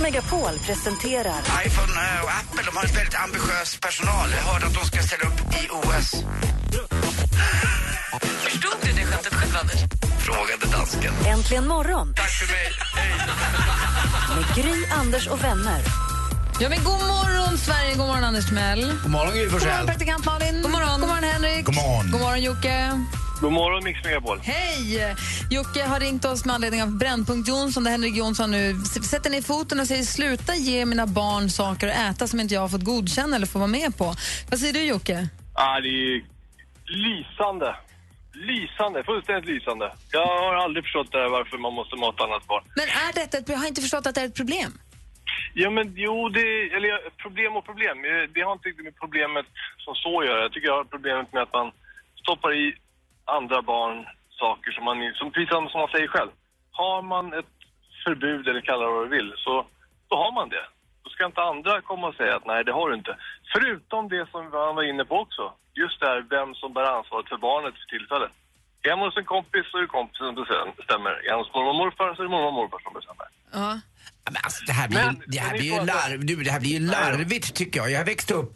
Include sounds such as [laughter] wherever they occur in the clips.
Megapol presenterar iPhone eh, och Apple de har väldigt ambitiös personal. Jag hörde att de ska ställa upp i OS. Förstod du det skämtet själv, Anders? Frågade dansken. Äntligen morgon Tack för mig. med Gry, Anders och vänner. Ja, men god morgon, Sverige! God morgon, Anders Timell. God morgon, Gry God morgon, Forssell. praktikant Malin. God morgon, god morgon Henrik. God morgon. God morgon, Jocke. God morgon, Mix Megapol. Hej! Jocke har ringt oss med anledning av Brännpunkt Jonsson där Henrik Jonsson nu sätter ner foten och säger sluta ge mina barn saker att äta som inte jag har fått godkänna eller få vara med på. Vad säger du, Jocke? Ah, det är lysande. Lysande, fullständigt lysande. Jag har aldrig förstått det här varför man måste mata annat barn. Men är detta ett, jag har inte förstått att det är ett problem. Ja, men jo, det, eller problem och problem. Eh, Det har inte riktigt med problemet som så att göra. Jag tycker jag har problemet med att man stoppar i andra barn saker som man, som, precis som man säger själv. Har man ett förbud eller kalla det vad du vill, så då har man det. Då ska inte andra komma och säga att nej, det har du inte. Förutom det som han var inne på också. Just det här, vem som bär ansvaret för barnet för tillfället. Är man hos en kompis så är det kompisen som bestämmer. Är han hos mormor och morfar så är det mormor och morfar som bestämmer. Ja. Men alltså, det här blir, Men- ju- det här men blir ni ju får- larv, du, det här blir ju larvigt tycker jag. Jag växte upp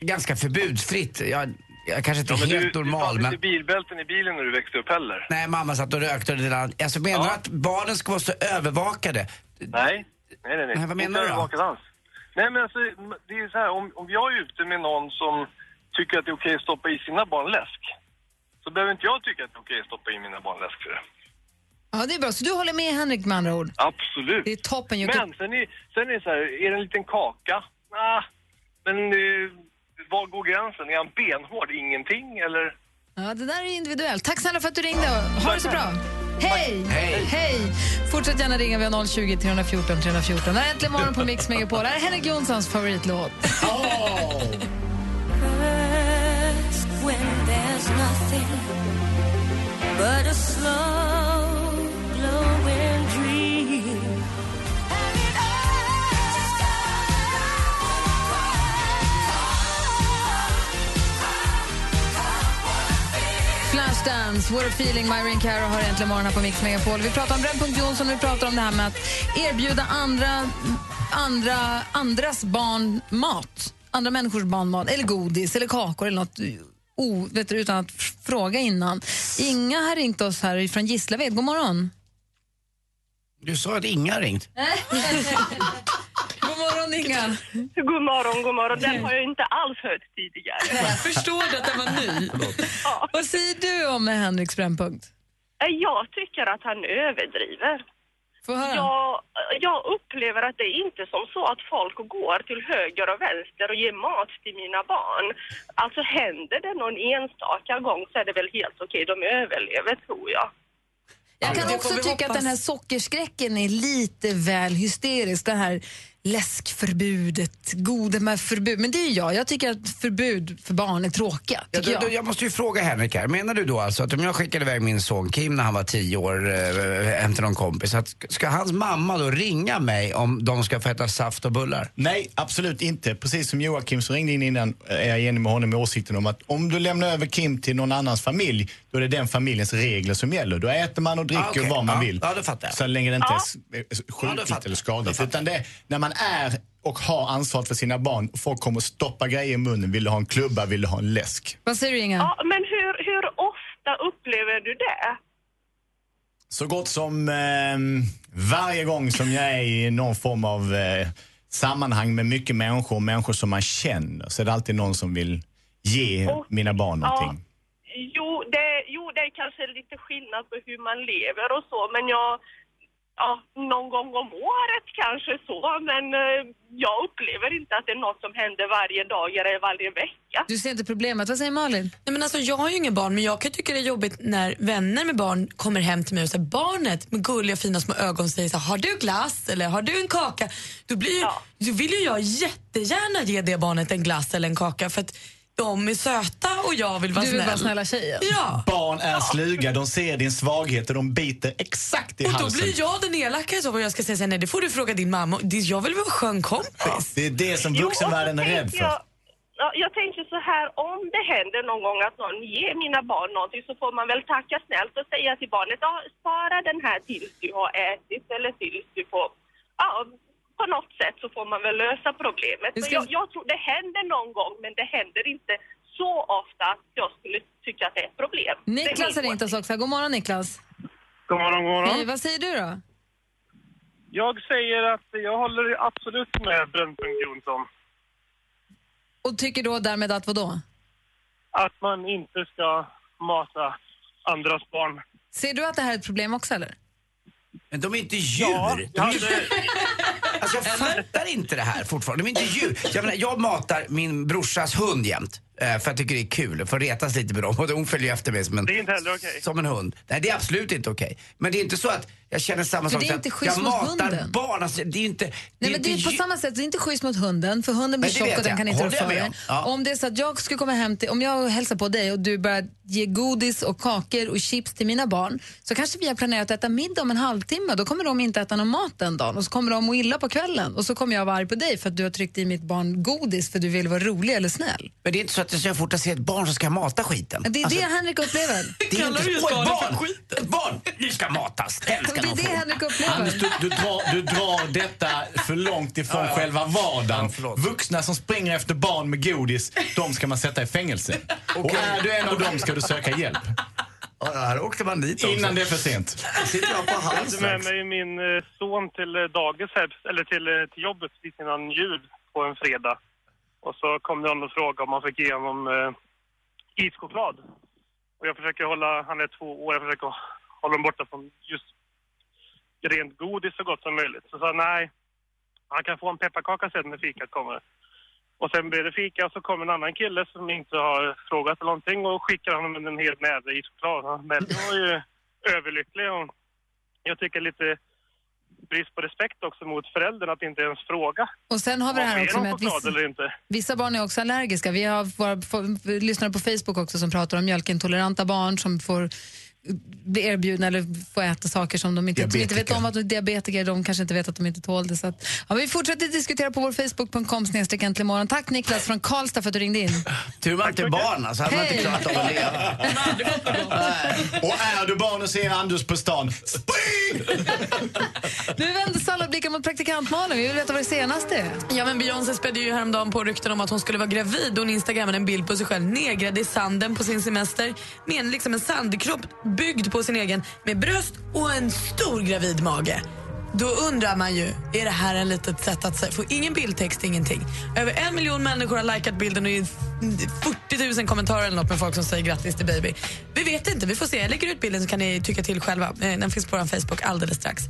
ganska förbudsfritt. Jag, jag kanske inte Ja, men är helt du, normal du men... inte bilbälten i bilen när du växte upp heller. Nej, mamma satt och rökte och det där. Alltså menar du Ja. att barnen ska vara så övervakade? Nej, nej, nej. nej. Nej, vad menar Inte du då? alls. Nej, men alltså, det är så här, om, om jag är ute med någon som tycker att det är okej att stoppa i sina barn läsk, så behöver inte jag tycka att det är okej att stoppa i mina barn läsk för det. ja, det är bra. Så du håller med Henrik med andra ord? Absolut. Det är toppen. Men sen är, sen är det så här, är det en liten kaka? Ah, men eh, var går gränsen? Är han benhård? Ingenting, eller? Ja, det där är individuellt. Tack snälla för att du ringde. Ha det så bra. Hej! Hej. Hej! Fortsätt gärna ringa. Vi har 020 314 314. Det här är Äntligen morgon på Mix Megapol. Det här är Henrik Jonssons favoritlåt. Flashdance, What a feeling, Myron Caro har äntligen morgon här på Mix Megapol. Vi pratar om Brännpunkt Jonsson vi pratar om det här med att erbjuda andra, andra, andras barn mat. Andra människors barn mat, eller godis, eller kakor eller något o, vet du, utan att fråga innan. Inga har ringt oss här från Gislaved. God morgon. Du sa att Inga har ringt. [laughs] Morgon, Inga. [laughs] God morgon, god morgon. Den har jag inte alls hört tidigare. Jag förstår att den var ny. Vad säger du om Henriks Brännpunkt? Eh, Jag tycker att han överdriver. Få höra. Jag, jag upplever att det är inte som så att folk går till höger och vänster och ger mat till mina barn. Alltså händer det någon enstaka gång så är det väl helt okej. De överlever tror jag. Jag kan också tycka att den här sockerskräcken är lite väl hysterisk. Det här läskförbudet, gode med förbud. Men det är jag. Jag tycker att förbud för barn är tråkiga. Ja, jag. jag måste ju fråga Henrik här. Menar du då alltså att om jag skickade iväg min son Kim när han var tio år eh, hem till någon kompis, att ska hans mamma då ringa mig om de ska få äta saft och bullar? Nej, absolut inte. Precis som Joakim som ringde in innan är jag enig med honom i åsikten om att om du lämnar över Kim till någon annans familj, då är det den familjens regler som gäller. Då äter man och dricker Ah, okej. vad man Ja, vill. ja, då fattar jag. Så länge det inte är Ja. är Ja, sjukligt fattar eller skadligt. Utan det är när man är och har ansvaret för sina barn och folk kommer stoppa grejer i munnen. Vill du ha en klubba? Vill du ha en läsk? Vad säger du, Inga? Ja, men hur, hur ofta upplever du det? Så gott som eh, varje gång som jag är i någon form av eh, sammanhang med mycket människor, människor som man känner, så är det alltid någon som vill ge Och- mina barn någonting. Jo det, jo, det är kanske lite skillnad på hur man lever och så, men jag, ja, någon gång om året kanske så, men eh, jag upplever inte att det är något som händer varje dag eller varje vecka. Du ser inte problemet. Vad säger Malin? Nej, men alltså, jag har ju inga barn, men jag kan tycka det är jobbigt när vänner med barn kommer hem till mig och säger barnet med gulliga fina små ögon säger så har du glass eller har du en kaka? Då, blir, ju- då vill ju jag jättegärna ge det barnet en glass eller en kaka för att de är söta och jag vill vara Du vill snäll. vara snälla tjejen. Ja. Barn är sluga, de ser din svaghet och de biter exakt i Och då halsen. blir jag den elaka så fall. Jag ska säga här, nej det får du fråga din mamma. Jag vill vara en skön kompis. Det är det som vuxenvärlden är och rädd för. Jag, ja, jag tänker så här, om det händer någon gång att någon ger mina barn någonting så får man väl tacka snällt och säga till barnet, ja, spara den här tills du har ätit eller tills du får, ja, på något sätt så får man väl lösa problemet. Ska- jag, jag tror det händer någon gång, men det händer inte så ofta att jag skulle tycka att det är ett problem. Niklas har ringt oss också. God morgon Niklas. God morgon, god morgon. Hej, vad säger du då? Jag säger att jag håller absolut med Brännpunkt Jonsson. Och tycker då därmed att vadå? Att man inte ska mata andras barn. Ser du att det här är ett problem också eller? Men de är inte djur. Ja, de jag är Alltså jag fattar inte det här fortfarande. De är inte djur. Jag, menar, jag matar min brorsas hund jämt. eh, För jag tycker det är kul, för att retas lite med dem. Och hon följer efter mig som en, Det är inte heller okej. som en hund. Nej, det är absolut inte okej. Men det är inte så att jag känner samma För sak. det är inte schysst jag mot matar hunden. barn. Alltså, det är inte... Det Nej, men det är på samma sätt, det är inte schysst mot hunden för hunden blir tjock och den jag. kan inte rå för om. Ja. Om det är så att jag skulle komma hem till, om jag hälsar på dig och du börjar ge godis och kakor och chips till mina barn så kanske vi har planerat att äta middag om en halvtimme. Då kommer de inte äta någon mat den dagen och så kommer de må illa på kvällen och så kommer jag vara arg på dig för att du har tryckt i mitt barn godis för att du vill vara rolig eller snäll. Men det är inte så att jag så fort jag ser ett barn så ska jag mata skiten. Det är Alltså, det Henrik upplever. det är inte så. Åh, ett barn! Ett barn! Nu ska matas. Ska Det är de det. Henrik Anders, upplever. du, du, drar, du drar detta för långt ifrån Ja, ja. själva vardagen. Ja. Vuxna som springer efter barn med godis, de ska man sätta i fängelse. Och är du en av dem ska du söka hjälp. Ja, här åkte man dit också. Innan det är för sent. sitter jag på Jag hals hade med mig min eh, son till eh, dagis här, eller till, eh, till jobbet precis innan jul på en fredag. Och så kom det någon och frågade om man fick ge honom eh, ischoklad. Och jag försöker hålla, han är två år, jag försöker hålla honom borta från just rent godis så gott som möjligt. Så sa nej, han kan få en pepparkaka sen när fikat kommer. Och sen blev det fika och så kom en annan kille som inte har frågat eller någonting och skickade honom en hel näve ischoklad. Melvin var ju [laughs] överlycklig och jag tycker lite brist på respekt också mot föräldern att inte ens fråga. Och sen har vi det här Är också med att choklad vissa, vissa barn är också allergiska. Vi har våra lyssnare på Facebook också som pratar om mjölkintoleranta barn som får bli erbjudna eller få äta saker som de inte, som inte vet om att de är diabetiker. De kanske inte vet att de inte tål det. Så att, ja, vi fortsätter diskutera på vår Facebook.com snedstreck äntligen morgon. Tack Niklas från Karlstad för att du ringde in. Tur man inte är barn, alltså hade man inte klarat av att leva. [laughs] Och är du barn och ser Anders på stan, spring! [laughs] Nu vänder alla blickar mot praktikant Malin. Vi vill veta vad det senaste är. Ja, men Beyoncé spädde ju häromdagen på rykten om att hon skulle vara gravid. Hon instagrammade en bild på sig själv negrad i sanden på sin semester med en, liksom en sandkropp byggd på sin egen med bröst och en stor gravid mage. Då undrar man ju, är det här en litet sätt att få ingen bildtext, ingenting. Över en miljon människor har likat bilden och det är 40 000 kommentarer eller något med folk som säger grattis till baby. Vi vet inte, vi får se. Jag lägger ut bilden så kan ni tycka till själva. Eh, den finns på vår Facebook alldeles strax.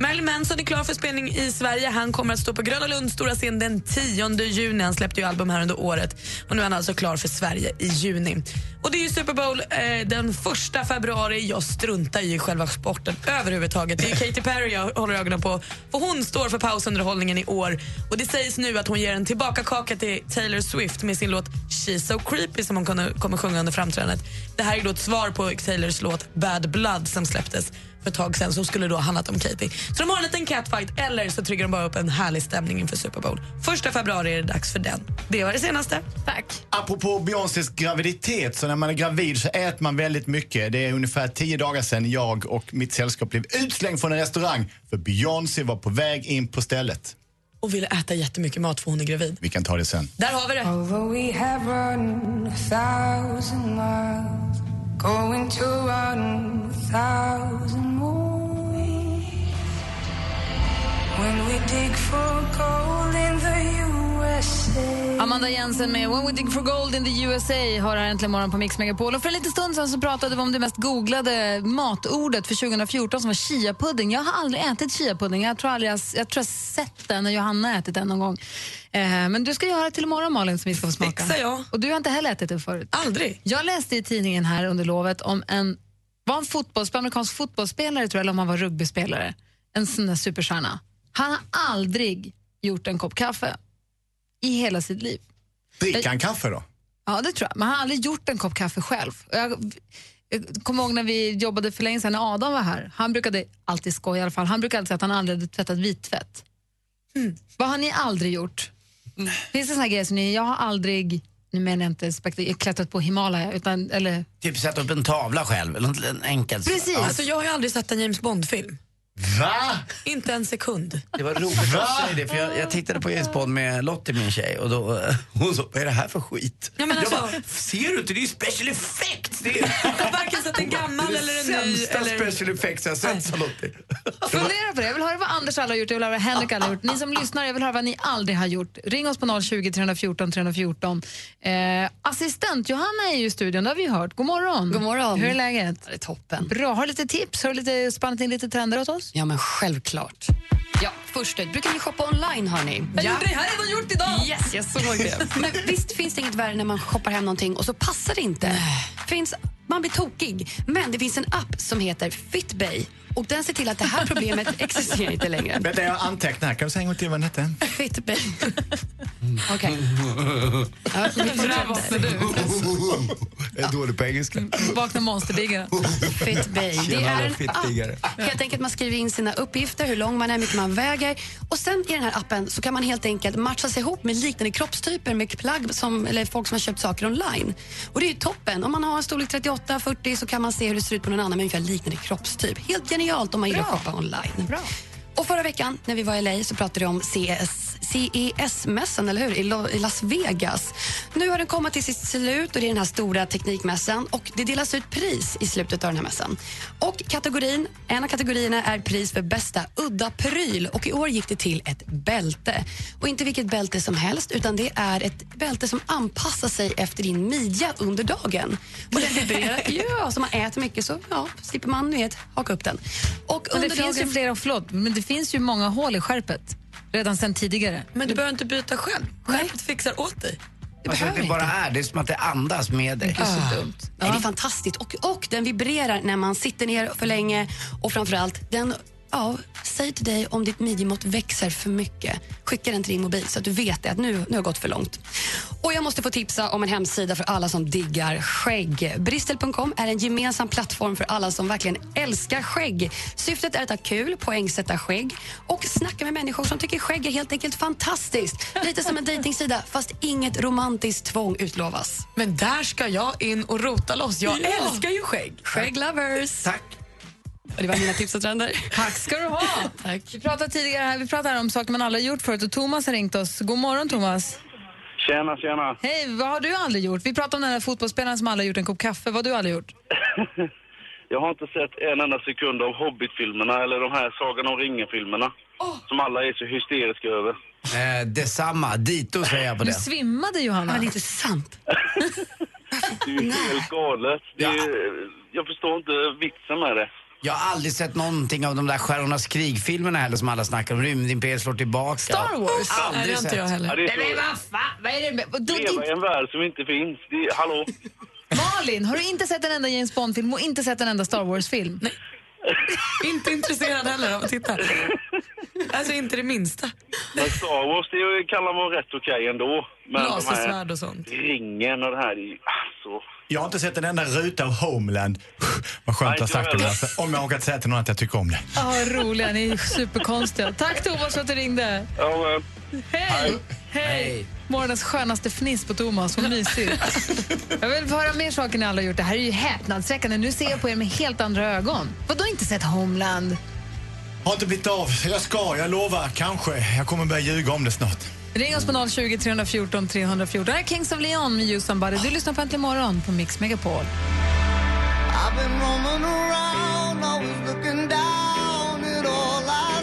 Marilyn Manson är klar för spelning i Sverige. Han kommer att stå på Gröna Lunds stora scen den 10 juni. Han släppte ju album här under året och nu är han alltså klar för Sverige i juni. Och det är ju Super Bowl eh, den första februari. Jag struntar i själva sporten överhuvudtaget. Det är Katy Perry jag håller ögonen på. För hon står för pausunderhållningen i år. Och det sägs nu att hon ger en tillbakakaka till Taylor Swift med sin låt She's so creepy som hon kommer, kommer sjunga under framträdandet. Det här är då ett svar på Taylors låt Bad Blood som släpptes för ett tag sedan som skulle då ha handlat om Katy. Så de har en liten catfight eller så triggar de bara upp en härlig stämning inför Super Bowl. Första februari är det dags för den. Det var det senaste. Tack. Apropå Beyoncés graviditet, så när man är gravid så äter man väldigt mycket. Det är ungefär tio dagar sedan jag och mitt sällskap blev utslängd från en restaurang för Beyoncé var på väg in på stället. Och ville äta jättemycket mat för hon är gravid. Vi kan ta det sen. Där har vi det. Going to run a thousand more. When we dig for gold in the say. Amanda Jensen med When We Dig For Gold in the USA har här äntligen morgon på Mix Megapol. Och för en liten stund så pratade vi om det mest googlade matordet för 2014 som var chiapudding. Jag har aldrig ätit chiapudding. Jag tror, aldrig jag, jag tror jag sett den och Johanna ätit den någon gång. Eh, men du ska göra det till imorgon Malin som vi ska få smaka. Fixar jag. Och du har inte heller ätit det förut? Aldrig. Jag läste i tidningen här under lovet om en, var en fotbolls, amerikansk fotbollsspelare tror jag, eller om han var rugbyspelare. En sån där superstjärna. Han har aldrig gjort en kopp kaffe i hela sitt liv. Dricka en kaffe då? Ja, det tror jag. Men han har aldrig gjort en kopp kaffe själv. Jag, jag kommer ihåg när vi jobbade för länge sedan när Adam var här. Han brukade alltid skoja i alla fall. Han brukade alltid säga att han aldrig hade tvättat vittvätt. Vad har ni aldrig gjort? Finns det såna här grejer som ni, jag har aldrig, nu menar jag inte spekt- klättrat på Himalaya, utan, eller Typ sätta upp en tavla själv, eller enkelt. Precis. Alltså, jag har ju aldrig sett en James Bond-film. Va? Inte en sekund. Det var roligt att säga det, för jag, jag tittade på James Bond med Lottie, min tjej, och då, eh, hon sa, vad är det här för skit? Ja, men alltså- Jag bara, ser du inte? Det är ju special effects! Det är Jag [laughs] har varken sett en gammal det eller en ny. sämsta Eller... special effects jag sett, sa Lottie. Fundera på det. Jag vill höra vad Anders alla har gjort, jag vill höra vad Henrik alla har gjort. Ni som lyssnar, jag vill höra vad ni aldrig har gjort. Ring oss på 020 314 314. Eh, assistent Johanna är ju i studion, det har vi hört. God morgon. God morgon. Hur är läget? Det är toppen. Bra. Har du lite tips? Har du lite spannat in lite trender åt oss? Ja, men självklart. Ja, först ut. Brukar ni shoppa online, hörni? Jag gjorde det här redan gjort idag! Yes, jag såg det. [laughs] Men visst finns det inget värre när man shoppar hem någonting och så passar det inte. Finns, man blir tokig. Men det finns en app som heter Fitbay och den ser till att det här problemet [laughs] existerar inte längre. Vänta, jag antecknar. här. Kan du säga en gång till vad den hette? Fitbay. [laughs] Okej. Ja, fortsätter. du. Jag är dålig på engelska. Vakna monsterdiggare. Fitbay. Det är en app. Helt enkelt man skriver in sina uppgifter, hur lång man är, hur mycket man väger. Och sen i den här appen så kan man helt enkelt matcha sig ihop med liknande kroppstyper med plagg som, eller folk som har köpt saker online. Och det är ju toppen. Om man har en storlek 38, 40 så kan man se hur det ser ut på någon annan med ungefär liknande kroppstyp. Helt genialt om man gillar att shoppa online. Bra. Och förra veckan när vi var i LA så pratade vi om CES, CES-mässan, eller hur? I, Las Vegas. Nu har den kommit till sitt slut och det är den här stora teknikmässan och det delas ut pris i slutet av den här mässan. Och kategorin, en av kategorierna är pris för bästa udda pryl och i år gick det till ett bälte. Och inte vilket bälte som helst utan det är ett bälte som anpassar sig efter din midja under dagen. Och den vibrerar, ja, [laughs] så man äter mycket så ja, slipper man vet, haka upp den. Och Men det under finns ju dagen- flera, förlåt, men det finns ju många hål i skärpet redan sedan tidigare. Men du behöver inte byta själv. Skärpet fixar åt dig. Alltså, behöver det bara inte. är, det är som att det andas med dig. Det är så dumt. Nej, det är fantastiskt. Och, och den vibrerar när man sitter ner för länge. Och framförallt, den ja, säger till dig om ditt midjemått växer för mycket. Skicka den till din mobil så att du vet det, att nu, nu har det gått för långt. Och jag måste få tipsa om en hemsida för alla som diggar skägg. Bristel.com är en gemensam plattform för alla som verkligen älskar skägg. Syftet är att ha kul, poängsätta skägg och snacka med människor som tycker skägg är helt enkelt fantastiskt. Lite som en dejtingsida, fast inget romantiskt tvång utlovas. Men där ska jag in och rota loss. Jag Ja. älskar ju skägg. Skägglovers! Tack. Och Det var mina tips och trender. Tack ska du ha. Vi pratade tidigare här, vi pratade här om saker man aldrig har gjort förut och Thomas har ringt oss. God morgon Thomas. Tjena, tjena. Hej, vad har du aldrig gjort? Vi pratade om den här fotbollsspelaren som aldrig gjort en kopp kaffe. Vad har du aldrig gjort? [laughs] Jag har inte sett en enda sekund av Hobbit-filmerna eller de här Sagan om ringen-filmerna. Som alla är så hysteriska över. Eh, detsamma, dito säger jag på Du det. svimmade Johanna. Men det är inte sant. [laughs] Det är ju helt galet. Det är, jag förstår inte vitsen med det. Jag har aldrig sett någonting av de där Stjärnornas krig-filmerna heller som alla snackar om. Rymdimperiet slår tillbaka. Star Wars? Aldrig Nej, det har inte sett. jag heller. Ja, det är Nej, men vad fan, vad är det med... Du, leva i en värld som inte finns. Det är, hallå? Malin, har du inte sett en enda James Bond-film och inte sett en enda Star Wars-film? [laughs] Inte intresserad heller av att titta. Alltså inte det minsta. Men Star Wars, det kan vara rätt okej ändå. Men de Lasersvärd här och sånt. ringen och det här, det är ju... Alltså. Jag har inte sett en enda ruta av Homeland. Vad skönt att ha sagt det. Alltså, om jag har råkat säga till någon att jag tycker om det. Ja, vad roliga, ni är superkonstiga. Tack Thomas för att du ringde. Ja, Hej! Hej! Morgonens skönaste fniss på Thomas, vad mysigt. Jag vill höra mer saker ni alla har gjort. Det här är ju häpnadsväckande. Nu ser jag på er med helt andra ögon. Vadå inte sett Homeland? Har inte blivit av. Jag ska, jag lovar. Kanske. Jag kommer börja ljuga om det snart. Ring oss på 020 314 314. Det här är Kings of Leon med You Somebody. Du lyssnar på Äntligen morgon på Mix Megapol. I've been roaming around, always looking down at all I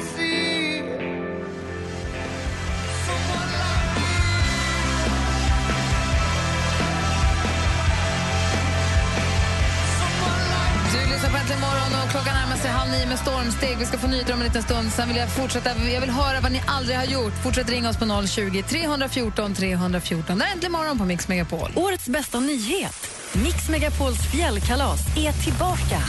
Äntligen morgon och klockan närmar sig halv nio med stormsteg. Vi ska få nyheter om en liten stund. Sen vill jag fortsätta. Jag vill höra vad ni aldrig har gjort. Fortsätt ringa oss på 020 314 314. Det är Äntligen morgon på Mix Megapol. Årets bästa nyhet. Mix Megapols fjällkalas är tillbaka.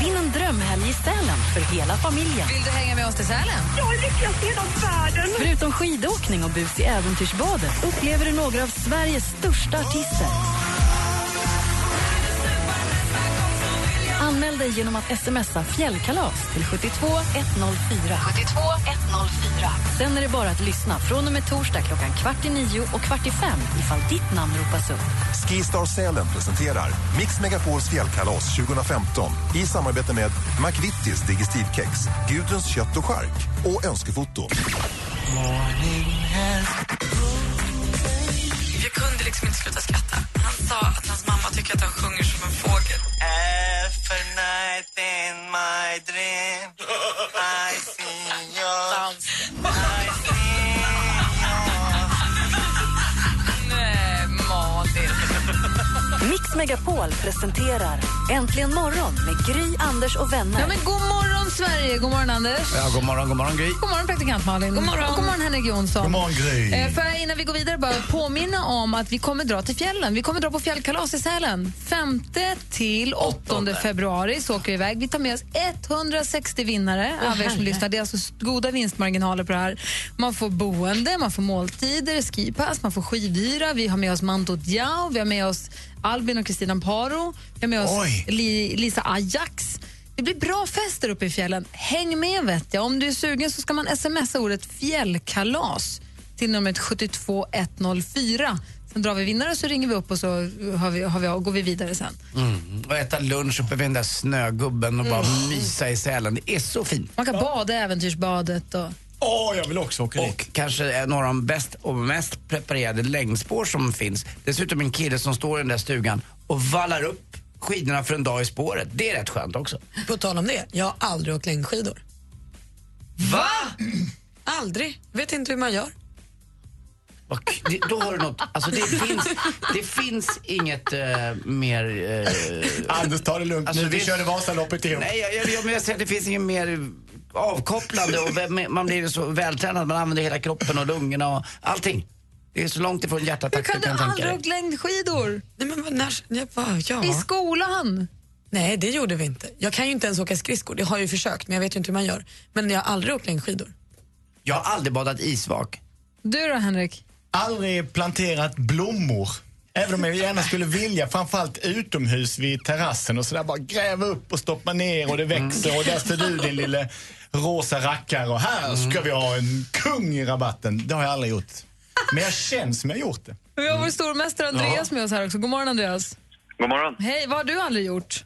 Vinn en drömhelg i Sälen för hela familjen. Vill du hänga med oss till Sälen? Jag är lyckligast i hela världen. Förutom skidåkning och bus i äventyrsbadet upplever du några av Sveriges största artister. Anmäl dig genom att smsa fjällkalas till 72 104. 72 104. Sen är det bara att lyssna från och med torsdag klockan kvart i nio och kvart i fem ifall ditt namn ropas upp. Skistar Sälen presenterar Mix Megapols fjällkalas 2015 i samarbete med McVittys Digestivkex, Gudruns kött och chark och Önskefoto. Jag kunde liksom inte sluta skratta. Han sa att hans mamma tycker att han sjunger som en fågel. Every night in my dream I see your... Mix Megapol presenterar Äntligen morgon med Gry, Anders och vänner. Ja, men god morgon, Sverige! God morgon, Anders. Ja, god morgon, god morgon Gry. God morgon, praktikant Malin. God morgon, god morgon Henrik Jonsson. God morgon, Gry. Eh, jag innan vi går vidare bara påminna om att vi kommer dra till fjällen. Vi kommer dra på fjällkalas i Sälen. 5 till 8 februari så åker vi iväg. Vi tar med oss 160 vinnare Åh, av er som lyssnar. Det är alltså goda vinstmarginaler på det här. Man får boende, man får måltider, skipass, man får skidhyra. Vi har med oss Manto Diao, vi har med oss Albin och Kristina Amparo, vi har med oss Oj. Li, Lisa Ajax. Det blir bra fester uppe i fjällen. Häng med vet jag. Om du är sugen så ska man smsa ordet fjällkalas till numret 72104. Sen drar vi vinnare så ringer vi upp och så har vi, har vi, går vi vidare sen. Mm. Och äta lunch uppe vid den där snögubben och bara Mm. mysa i Sälen. Det är så fint. Man kan bada i äventyrsbadet. Och... Åh, jag vill också åka Och kanske några av de bäst och mest preparerade längdspår som finns. Dessutom en kille som står i den där stugan och vallar upp skidorna för en dag i spåret. Det är rätt skönt också. På tal om det, jag har aldrig åkt längdskidor. Va? [clears throat] Aldrig. Vet inte hur man gör. Och det, då har du något, alltså det finns, det finns inget eh, mer... Eh, Anders, ta det lugnt nu. Vi körde Vasaloppet ihop. Nej, jag, jag, jag, jag säger att det finns inget mer avkopplande och man blir så vältränad, man använder hela kroppen och lungorna och allting. Det är så långt ifrån Hur hjärtattack kan du du kan tänka aldrig dig. åkt längdskidor? Nej, men när, ja, vad- ja. I skolan? Nej, det gjorde vi inte. Jag kan ju inte ens åka skridskor. Det har jag ju försökt, men jag vet ju inte hur man gör. Men jag har aldrig åkt längdskidor. Jag har aldrig badat isvak. Du då, Henrik? Aldrig planterat blommor. Även om jag gärna skulle vilja, framförallt utomhus vid terrassen och sådär bara gräva upp och stoppa ner och det växer och där står du din lille rosa rackare och här ska vi ha en kung i rabatten. Det har jag aldrig gjort. Men jag känner som jag gjort det. Vi har vår stormästare Andreas med oss här också. God morgon, Andreas. God morgon. Hej, vad har du aldrig gjort?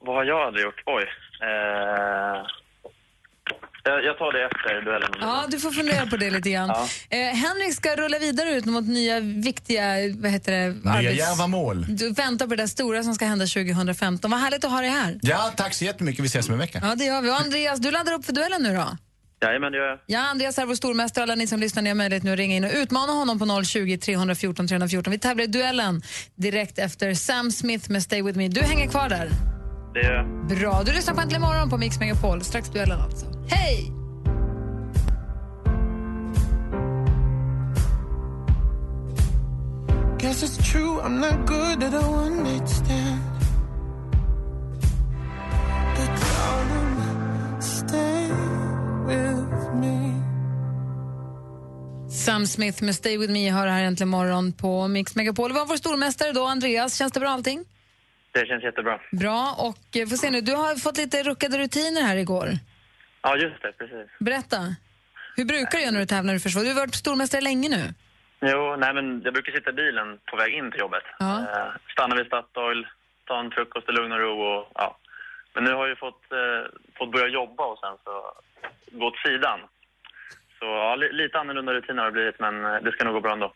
Vad har jag aldrig gjort? Oj. Eh, jag, jag tar det efter duellen. Ja, du får fundera på det lite grann. Ja. Eh, Henrik ska rulla vidare ut mot nya viktiga, vad heter det? Nya djärva mål. Du väntar på det där stora som ska hända 2015. Vad härligt att ha dig här. Ja, tack så jättemycket. Vi ses om en vecka. Ja, det gör vi. Och Andreas, du laddar upp för duellen nu då? Jajamän, det gör jag. Ja, Andreas är vår stormästare. Alla ni som lyssnar, ni har möjlighet nu att ringa in och utmana honom på 020 314 314. Vi tävlar i duellen direkt efter Sam Smith med Stay With Me. Du hänger kvar där. Det gör jag. Bra. Du lyssnar på Äntligen morgon på Mix Megapol. Strax duellen alltså. Hej! Guess it's true, I'm not good at a one night stand. But darling, stay with me. Sam Smith med Stay With Me hör här äntligen morgon på Mix Megapol. Vi har vår stormästare då, Andreas. Känns det bra allting? Det känns jättebra. Bra. Och eh, får se nu, du har fått lite ruckade rutiner här igår. Ja, just det. Precis. Berätta. Hur brukar du göra när du tävlar i försvar? Du har varit stormästare länge nu. Jo, nej men jag brukar sitta i bilen på väg in till jobbet. Ja. Eh, stanna vid Statoil, ta en frukost i lugn och ro och ja. Men nu har jag ju fått, eh, fått börja jobba och sen så gå åt sidan. Så ja, li- lite annorlunda rutiner har det blivit men eh, det ska nog gå bra ändå.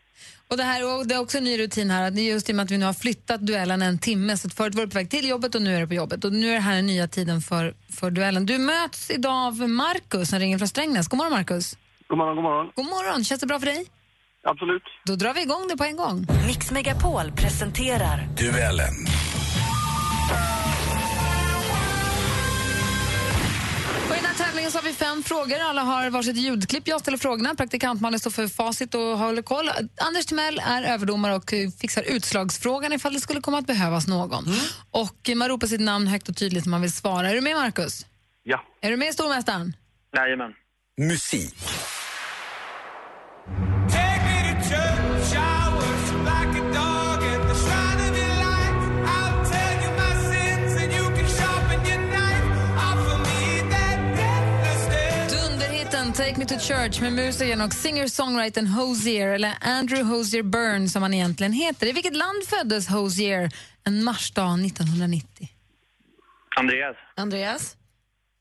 Och det, här, och det är också en ny rutin här, att det är just i och med att vi nu har flyttat duellen en timme, så förut var du på väg till jobbet och nu är du på jobbet. Och nu är det här den nya tiden för, för duellen. Du möts idag av Markus som ringer från Strängnäs. God morgon Markus. God morgon, god morgon. God morgon, känns det bra för dig? Absolut. Då drar vi igång det på en gång. Mix Megapol presenterar Duellen. Så har vi fem frågor. Alla har varsitt ljudklipp. Jag ställer frågorna. Praktikant Malin står för facit och håller koll. Anders Timell är överdomare och fixar utslagsfrågan ifall det skulle komma att behövas någon. Och man ropar sitt namn högt och tydligt när man vill svara. Är du med, Markus? Ja. Är du med, stormästaren? Jajamän. Musik. Take Me To Church med musikern och singer-songwritern Hosier, eller Andrew Hosier Byrne som han egentligen heter. I vilket land föddes Hosier en marsdag 1990? Andreas. Andreas?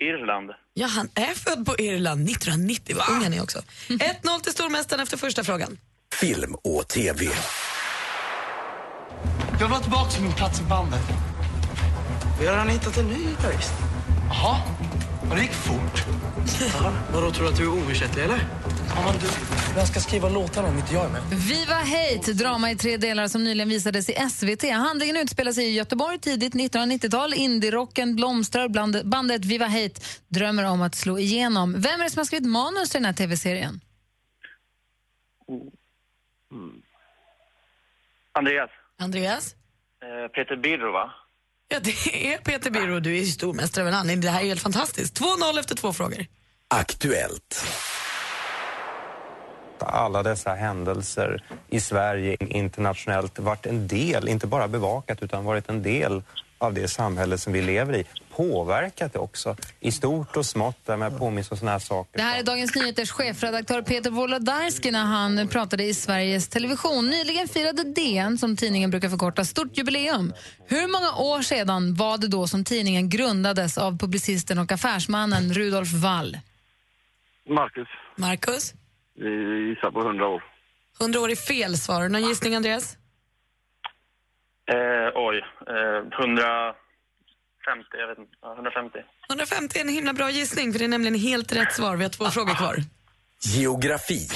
Irland. Ja, han är född på Irland 1990. Vad ung han är också. [laughs] 1-0 till stormästaren efter första frågan. Film och TV. Jag var tillbaka till min plats i bandet. Vi har redan hittat en ny gitarrist. Jaha, och det gick fort. Jaha, vadå, tror du att du är oersättlig eller? Ja, men du, vem ska skriva låtarna om inte jag är med? Viva Hate, drama i tre delar som nyligen visades i SVT. Handlingen utspelar sig i Göteborg tidigt 1990-tal. Indie-rocken blomstrar. Bland bandet Viva Hate drömmer om att slå igenom. Vem är det som har skrivit manus till den här tv-serien? Andreas. Andreas? Eh, Peter Birro, va? Ja, det är Peter Birro. Du är ju stormästare av en anledning. Det här är helt fantastiskt. 2-0 efter två frågor. Aktuellt. alla dessa händelser i Sverige internationellt varit en del, inte bara bevakat, utan varit en del av det samhälle som vi lever i. Påverkat det också, i stort och smått, där med påminns om såna här saker. Det här är Dagens Nyheters chefredaktör Peter Wolodarski när han pratade i Sveriges Television. Nyligen firade DN, som tidningen brukar förkorta, stort jubileum. Hur många år sedan var det då som tidningen grundades av publicisten och affärsmannen Rudolf Wall? Marcus. Marcus? Vi gissar på 100 år. 100 år är fel svar. Någon gissning, Andreas? Eh, oj. Eh, 150, jag vet inte. Ja, 150. 150 är en himla bra gissning, för det är nämligen helt rätt svar. Vi har två frågor kvar. Geografi.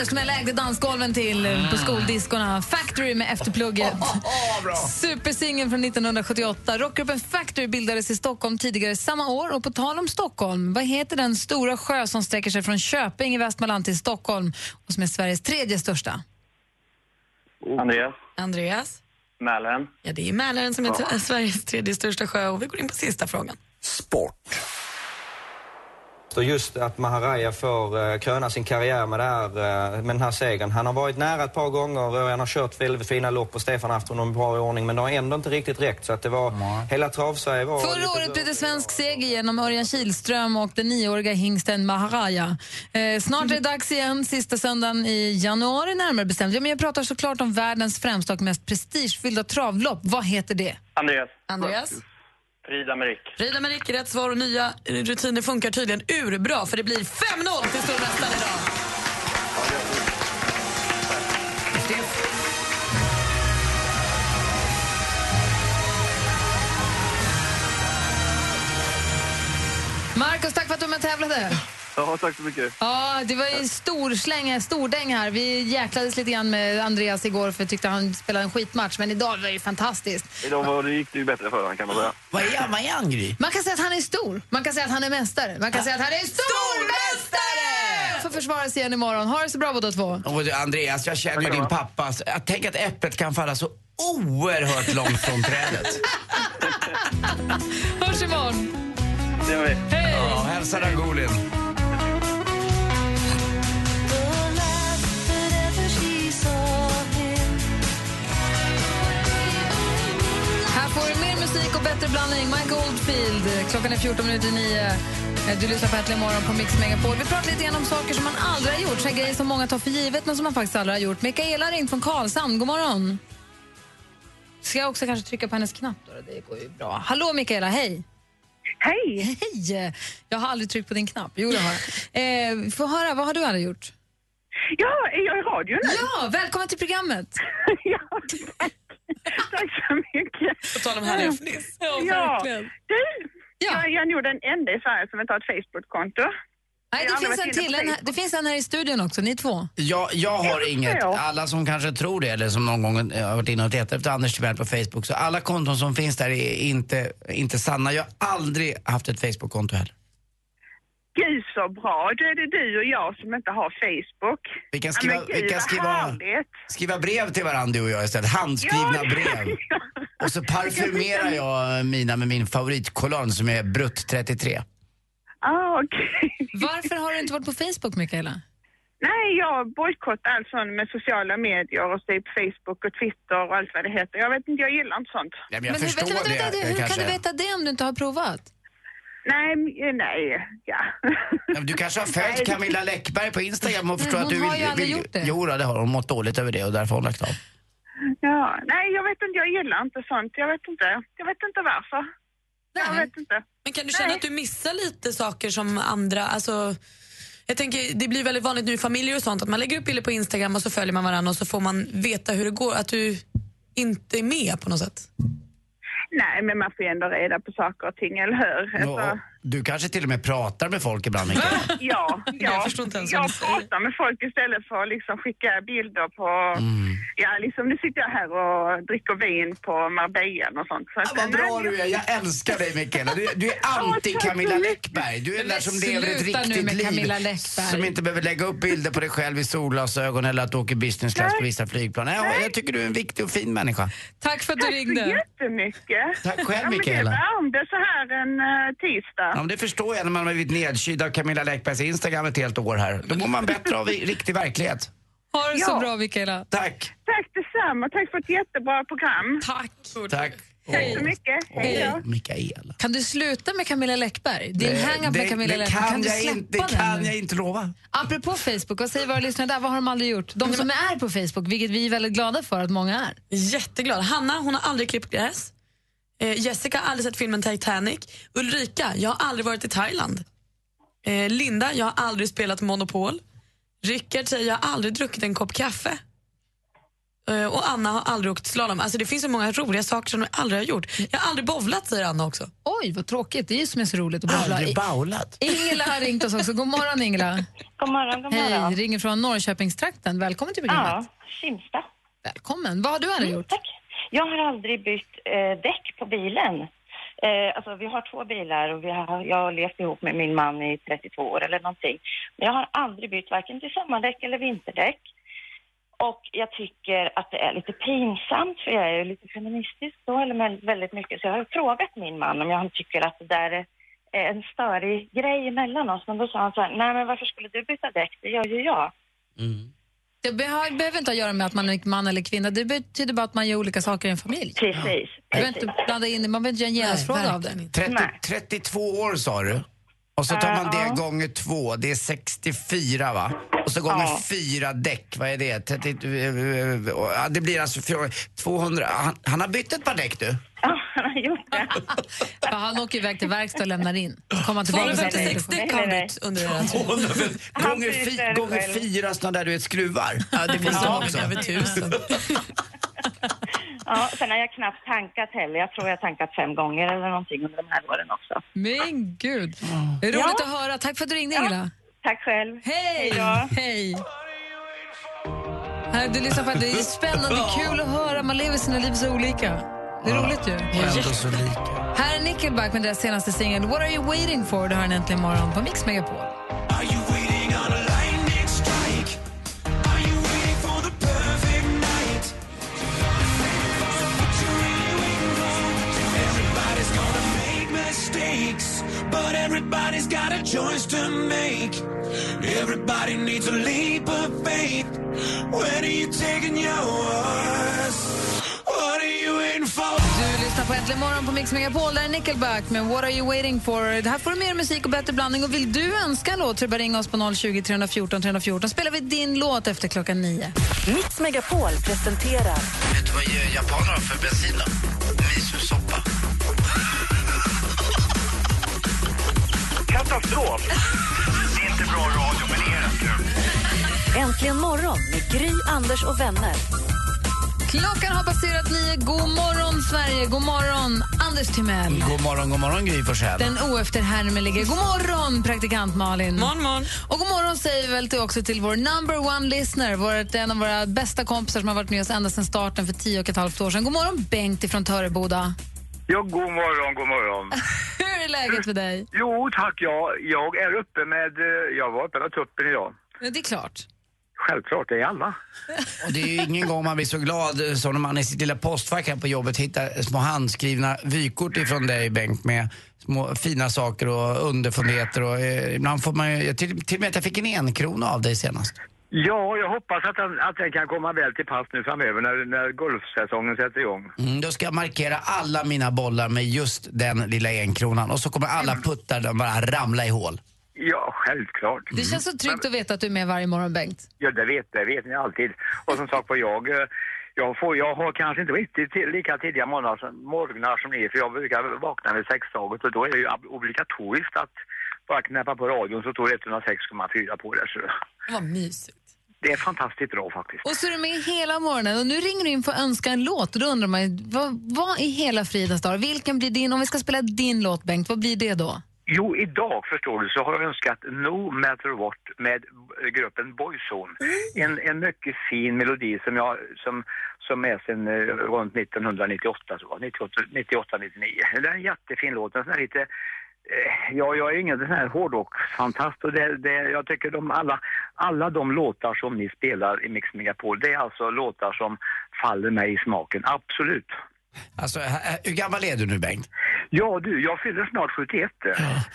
Anders Timell ägde dansgolven till eh, på skoldiskorna. Factory med Efterplugget. Supersingeln från 1978. Rockgruppen Factory bildades i Stockholm tidigare samma år. Och på tal om Stockholm, vad heter den stora sjö som sträcker sig från Köping i Västmanland till Stockholm och som är Sveriges tredje största? Andreas. Andreas? Mälaren. Ja, det är Mälaren som är Sveriges tredje största sjö. Och vi går in på sista frågan. Så just att Maharaja får eh, kröna sin karriär med, det här, eh, med den här segern. Han har varit nära ett par gånger och han har kört väldigt fina lopp och Stefan har haft honom bra i ordning men det har ändå inte riktigt räckt så att det var, hela travsverige var... Förra lite- året blev det svensk seger genom Örjan Kihlström och den nioåriga hingsten Maharaja. Eh, snart är det dags igen, sista söndagen i januari närmare bestämt. Ja, men jag pratar såklart om världens främsta och mest prestigefyllda travlopp. Vad heter det? Andreas. Andreas? Frida Merik. Frida Merik, rätt svar och nya rutiner funkar tydligen urbra för det blir 5-0 till stormästaren idag. Marcus, tack för att du var med och tävlade. Ja, tack så mycket. Ja, det var ju stor släng, stordäng här. Vi jäklades lite grann med Andreas igår för jag tyckte han spelade en skitmatch. Men idag var det ju fantastiskt. Idag var det, gick det ju bättre för honom kan man säga. Vad är han? Vad är han, Gry? Man kan säga att han är stor, man kan säga att han är mästare, man kan säga att han är stormästare! Får försvara sig igen imorgon. Ha det så bra båda två. Du, Andreas, jag känner ju din pappa. Jag tänker att äpplet kan falla så oerhört långt från trädet. [laughs] Hörs imorgon. Det gör vi. Hej! Ja, hälsa Ragulin. Får mer musik och bättre blandning. Mike Oldfield, klockan är 14 minuter i nio. Eh, Du lyssnar på Äntligen morgon på Mix Megapol. Vi pratar lite om saker som man aldrig har gjort, så grejer som många tar för givet men som man faktiskt aldrig har gjort. Mikaela har ringt från Karlshamn. God morgon. Ska jag också kanske trycka på hennes knapp? Då? Det går ju bra. Hallå Mikaela, hej! Hej! Hej! Jag har aldrig tryckt på din knapp. Jo, det har jag. Eh, Få höra, vad har du aldrig gjort? Ja, är jag i radio nu? Ja, välkommen till programmet! [laughs] ja, tack. [laughs] tack så mycket. På tal om härliga fniss. Ja, Ja, verkligen. du, jag, jag är nog den enda i Sverige som inte har ett Facebook-konto. Nej, det, finns en till. En, det finns en här i studion också, ni två. Jag, jag har Ja, inget, ja. alla som kanske tror det eller som någon gång eh, har varit inne och letat efter Anders Timell på Facebook, så alla konton som finns där är inte, inte sanna. Jag har aldrig haft ett Facebook-konto heller. Gud så bra. Då är det du och jag som inte har Facebook. Vi kan Ja, skriva, men gud, vi kan skriva, skriva brev till varandra du och jag istället. Handskrivna Ja, brev. Och så parfymerar jag mina med min favoritkolonn som är Brutt 33. Ah, okej. Varför har du inte varit på Facebook, Mikaela? Nej, jag bojkottar allt sånt med sociala medier och typ Facebook och Twitter och allt vad det heter. Jag vet inte, jag gillar inte sånt. Ja, men jag hur, förstår vänta, vänta, det. hur kanske. kan du veta det om du inte har provat? Nej, m- nej, ja. Du kanske har följt Camilla Läckberg på Instagram och förstår Men att du hon vill... har ju aldrig vill gjort det. Jo, det har hon. mått dåligt över det och därför har hon lagt av. ja. Nej, jag vet inte, jag gillar inte sånt. Jag vet inte. Jag vet inte varför. Jag vet inte. Men kan du känna Nej. att du missar lite saker som andra, alltså jag tänker, det blir väldigt vanligt nu i familjer och sånt att man lägger upp bilder på Instagram och så följer man varandra och så får man veta hur det går, att du inte är med på något sätt. Nej, men man får ju ändå reda på saker och ting, eller hur? Alltså, Ja, du kanske till och med pratar med folk ibland, Mikael. ja, ja. [laughs] Jag förstår inte ens jag pratar med folk istället för att liksom skicka bilder på... Mm. Ja, liksom nu sitter jag här och dricker vin på Marbella och sånt. Så att, Vad bra du är, jag älskar dig Mikaela. Du, du är anti Camilla Läckberg. Du är den där som lever ett riktigt liv. Som inte behöver lägga upp bilder på dig själv i solglasögon eller att du åker business class på vissa flygplan. Nej, jag tycker du är en viktig och fin människa. Tack för att du Tack så ringde. jättemycket. Tack själv, ja, men Mikaela. Det värmde så här en uh, tisdag. Ja, men det förstår jag när man har blivit nedkyld av Camilla Läckbergs Instagram ett helt år här. Då mår man bättre av i riktig verklighet. Ha det så Ja. bra, Mikaela. Tack. Tack detsamma. Tack för ett jättebra program. Tack. Tack. Tack så mycket. Hej då. Mikaela. Kan du sluta med Camilla Läckberg? Din Det- hang-up med Camilla det Läckberg, kan kan du jag släppa inte- det den kan nu? jag inte lova. Apropå Facebook, vad säger våra lyssnare där? Vad har de aldrig gjort? De som är på Facebook, vilket vi är väldigt glada för att många är. Jätteglad. Hanna, hon har aldrig klippt gräs. Eh, Jessica har aldrig sett filmen Titanic. Ulrika, jag har aldrig varit i Thailand. Eh, Linda, jag har aldrig spelat Monopol. Rickard säger, jag har aldrig druckit en kopp kaffe. Eh, och Anna har aldrig åkt slalom. Alltså det finns så många roliga saker som jag aldrig har gjort. Jag har aldrig bowlat, säger Anna också. Oj, vad tråkigt. Det är ju som är så roligt att bowla. Aldrig bowlat. Ingela har ringt oss också. God morgon, Ingela. God morgon, god morgon. Hej, ringer från Norrköpingstrakten. Välkommen till programmet. Ja, Kimsta. Välkommen. Vad har du aldrig Mm, gjort? tack. Jag har aldrig bytt eh, däck på bilen. Eh, alltså, vi har två bilar och vi har, jag har levt ihop med min man i 32 år eller någonting. Men jag har aldrig bytt varken till sommardäck eller vinterdäck. Och jag tycker att det är lite pinsamt, för jag är ju lite feministisk då, eller väldigt mycket. Så jag har frågat min man om jag tycker att det där är en störig grej mellan oss. Men då sa han så här, nej men varför skulle du byta däck? Det gör ju jag. Mm. Det behöver, behöver inte ha att göra med att man är man eller kvinna. Det betyder bara att man gör olika saker i en familj. Precis. Du behöver inte blanda in det. Man behöver inte göra en genusfråga av det. 30, 32 år sa du. Och så tar man Ja. det gånger två, det är 64 va? Och så gånger Ja. fyra däck, vad är det? 30, eh, ja, det blir alltså fjor- 200. Han, han har bytt ett par däck du. Ja, han det. Åker iväg till verkstad och lämnar in. Kommer han tillbaka och säger att han 256 inte får- däck har bytt under. 250 gånger, fi, det gånger fyra sådana där du vet skruvar. Ja, det finns Ja, det också. över tusen. [laughs] Ja, sen har jag knappt tankat heller. Jag tror jag har tankat fem gånger eller någonting under de här åren också. Men gud. Det är roligt Ja. att höra. Tack för att du ringde, Ingela. Tack själv. Hej! då. Hej! Här, du lyssnar på det är spännande, kul att höra. Man lever sina liv så olika. Det är roligt ju. Och ändå så lika. Här är Nickelback med deras senaste singel What are you waiting for? Du hör den äntligen imorgon på Mix Megapol. But everybody's got a choice to make. Everybody needs a leap of faith. When are you taking yours? På Äntligen morgon på Mix Megapol. Där är Nickelback med What are you waiting for? Det här får du mer musik och bättre blandning. Och vill du önska en låt så bara ringa oss på 020 314 314. spelar vi din låt efter klockan nio. Mix Megapol presenterar Vet du vad japaner har för bensin? Misosoppa. Katastrof! Det är inte bra radio, men det är rätt kul. Äntligen morgon med Gry, Anders och vänner. Klockan har passerat nio. God morgon, Sverige. God morgon, Anders Timell. God morgon, god morgon Gry Forssell. Den oefterhärmelige. God morgon, praktikant Malin. Morgon, morgon. Och god morgon säger vi väl till också till vår number one listener, vår, en av våra bästa kompisar som har varit med oss ända sedan starten för tio och ett halvt år sedan. God morgon, Bengt ifrån Töreboda. Ja, god morgon, god morgon. [laughs] Hur är läget med dig? Jo, tack. Jag, jag är uppe med... eh, Jag var uppe med tuppen idag. Ja, det är klart. Självklart, det är alla. Och det är ju ingen gång man blir så glad som när man i sitt lilla postfack här på jobbet hittar små handskrivna vykort ifrån dig Bengt med små fina saker och underfundigheter och eh, ibland får man ju, till, till och med att jag fick en enkrona av dig senast. Ja, jag hoppas att den, att den kan komma väl till pass nu framöver när, när golfsäsongen sätter igång. Mm, då ska jag markera alla mina bollar med just den lilla enkronan och så kommer alla puttar de bara ramla i hål. Ja, självklart. Det känns så tryggt att veta att du är med varje morgon, Bengt. Ja, det vet, det vet ni alltid. Och som sagt var, jag, eh, jag, får, jag har kanske inte riktigt till, lika tidiga morgnar, som- morgnar som ni, för jag brukar vakna vid sextaget och då är det ju ob- obligatoriskt att bara knäppa på radion så står det 106,4 på det. Så Vad mysigt. det är fantastiskt bra faktiskt. Och så är du med hela morgonen och nu ringer du in för att önska en låt och då undrar man vad, vad i hela fridens dag, vilken blir din, om vi ska spela din låt Bengt, vad blir det då? Jo, idag förstår du så har jag önskat No Matter What med gruppen Boyzone. En, en mycket fin melodi som jag som, som är sen eh, runt 1998, så, 98, 98, 99. Det är en jättefin låt, en sån här lite eh, Ja, jag är ingen sån här hårdrocksfantast och det, det, jag tycker de alla, alla de låtar som ni spelar i Mix Megapol, det är alltså låtar som faller mig i smaken, absolut. Alltså, hur gammal är du nu Bengt? Ja du, jag fyller snart 71.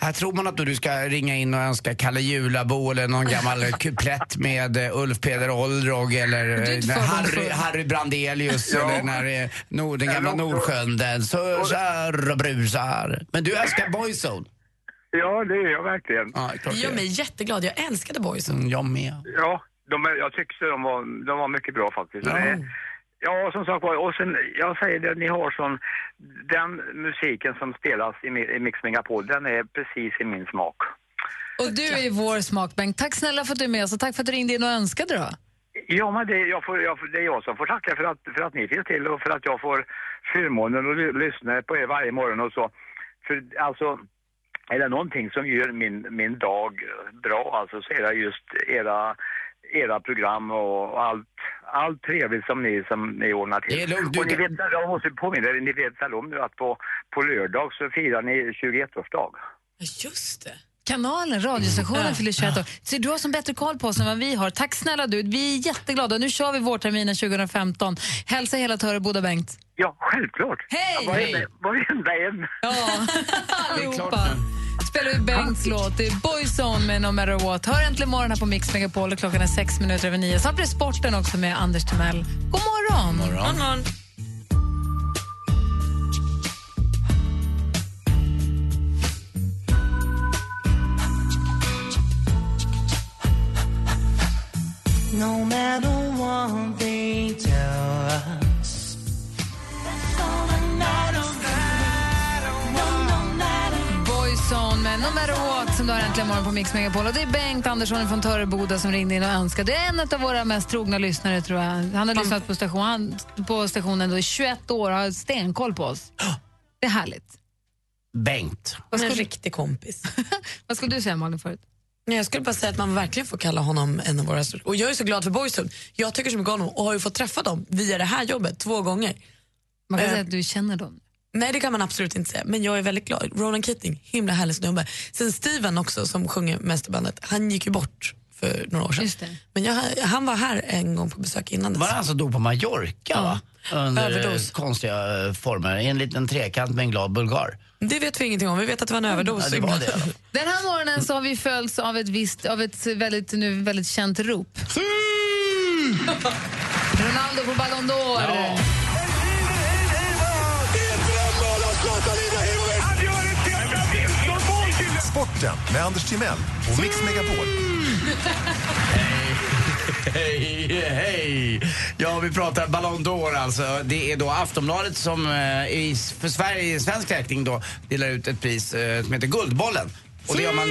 Här tror man att du ska ringa in och önska Kalle Julabo eller någon gammal [laughs] kuplett med eh, Ulf Peder Olrog eller eh, Harry. Harry Brandelius Ja. eller när eh, Nord, den gamla Nordsjön den susar och brusar. Men du älskar Boyzone? Ja, det är jag verkligen. Ja, Det gör mig jättegglad. Jag älskade Boyzone. Mm, jag med. Ja, de, jag tyckte de var, de var mycket bra faktiskt. Ja. Ja. som sagt var, och sen, jag säger det, ni har sån, den musiken som spelas i, i Mix Megapol, den är precis i min smak. Och du är vår smak Bengt. Tack snälla för att du är med oss och tack för att du ringde in och önskade då. Ja, men det, jag får, jag, det är jag som får tacka för att, för att ni finns till och för att jag får förmånen att ly- lyssna på er varje morgon och så. För alltså, är det någonting som gör min, min dag bra alltså, så är det just era, era program och allt, allt trevligt som ni, som ni ordnar till. Det är lugnt, du och ni vet, jag måste påminna er, ni vet väl om nu att på, på lördag så firar ni 21-årsdag. Just det. Kanalen, radiostationen Mm. fyller 21 år. Så du har som bättre koll på oss än vad vi har. Tack snälla du, vi är jätteglada. Nu kör vi vårterminen 2015. Hälsa hela Töreboda Bengt. Ja, självklart. Hej! Ja, varenda, varenda en. Ja, allihopa. Spelar vi Bengts låt. Det är Boyzone med No matter what. Hör äntligen morgon här på Mix Megapol och klockan är sex minuter över nio. Snart blir sporten också med Anders Timell. God morgon! morgon. morgon. No matter what they tell us. Boyzone med No matter what som du har äntligen morgon på Mix Megapol. Och det är Bengt Andersson från Töreboda som ringde in och önskade. Det är en av våra mest trogna lyssnare tror jag. Han har lyssnat på, station, han, på stationen då i 21 år och har stenkoll på oss. Det är härligt. Bengt. En riktig kompis. [laughs] Vad skulle du säga Malin förut? Nej, jag skulle bara säga att man verkligen får kalla honom en av våra Och jag är så glad för Boyzone. Jag tycker så mycket om honom och har ju fått träffa dem via det här jobbet två gånger. Man kan Eh, säga att du känner dem. Nej, det kan man absolut inte säga. Men jag är väldigt glad. Ronan Keating, himla härlig snubbe. Sen Steven också, som sjunger mest i bandet, han gick ju bort för några år sedan. Just det. Men jag, han var här en gång på besök innan dess. Var han alltså dog på Mallorca va? Under Överdos. konstiga eh, former, i en liten trekant med en glad bulgar. Det vet vi ingenting om. Vi vet att det var en överdos. Ja, det var det. [laughs] Den här morgonen så har vi följts av ett, visst, av ett väldigt, nu väldigt känt rop. Ronaldo på Ballon d'Or. Sporten med Anders Timell och Mix Megapol. Hej, hej! Ja, vi pratar Ballon d'Or alltså. Det är då Aftonbladet som eh, i, för Sverige, i svensk räkning då delar ut ett pris eh, som heter Guldbollen. Och det gör man...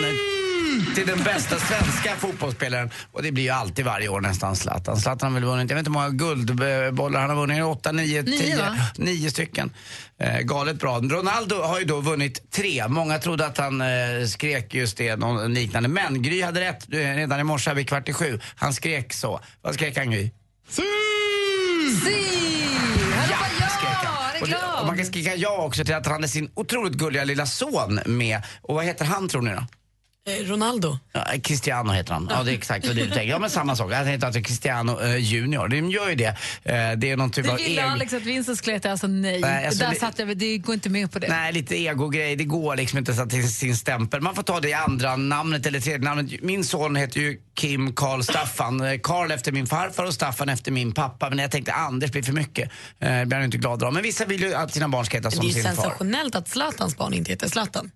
Till den bästa svenska fotbollsspelaren. Och det blir ju alltid varje år nästan Zlatan. Zlatan har väl vunnit, jag vet inte hur många guldbollar han har vunnit, åtta, nio, Nio, tio, va? nio stycken. Eh, galet bra. Ronaldo har ju då vunnit tre. Många trodde att han eh, skrek just det, någon liknande. Men Gry hade rätt eh, redan i morse här vid kvart i sju. Han skrek så. Vad skrek han Gry? Si! Är Och, och man kan skrika ja också till att han hade sin otroligt gulliga lilla son med. Och vad heter han tror ni då? Eh, Ronaldo. Ja, Cristiano heter han. Ja, det är exakt vad du tänker. Ja, men samma sak. Han heter alltså Cristiano eh, Junior. De gör ju det. Eh, det är någon typ Det av ville ego- Alex att Vincent skulle heta, alltså nej. Nej, alltså, Där det- satt jag, det går inte med på det. Nej, lite egogrej. Det går liksom inte att sätta sin stämpel. Man får ta det andra namnet eller tredje namnet. Min son heter ju Kim Karl Staffan. Eh, Karl efter min farfar och Staffan efter min pappa. Men jag tänkte Anders blir för mycket. Eh, Det blir han inte glad av. Men vissa vill ju att sina barn ska heta Det som är sin far. sensationellt att Zlatans barn inte heter Zlatan.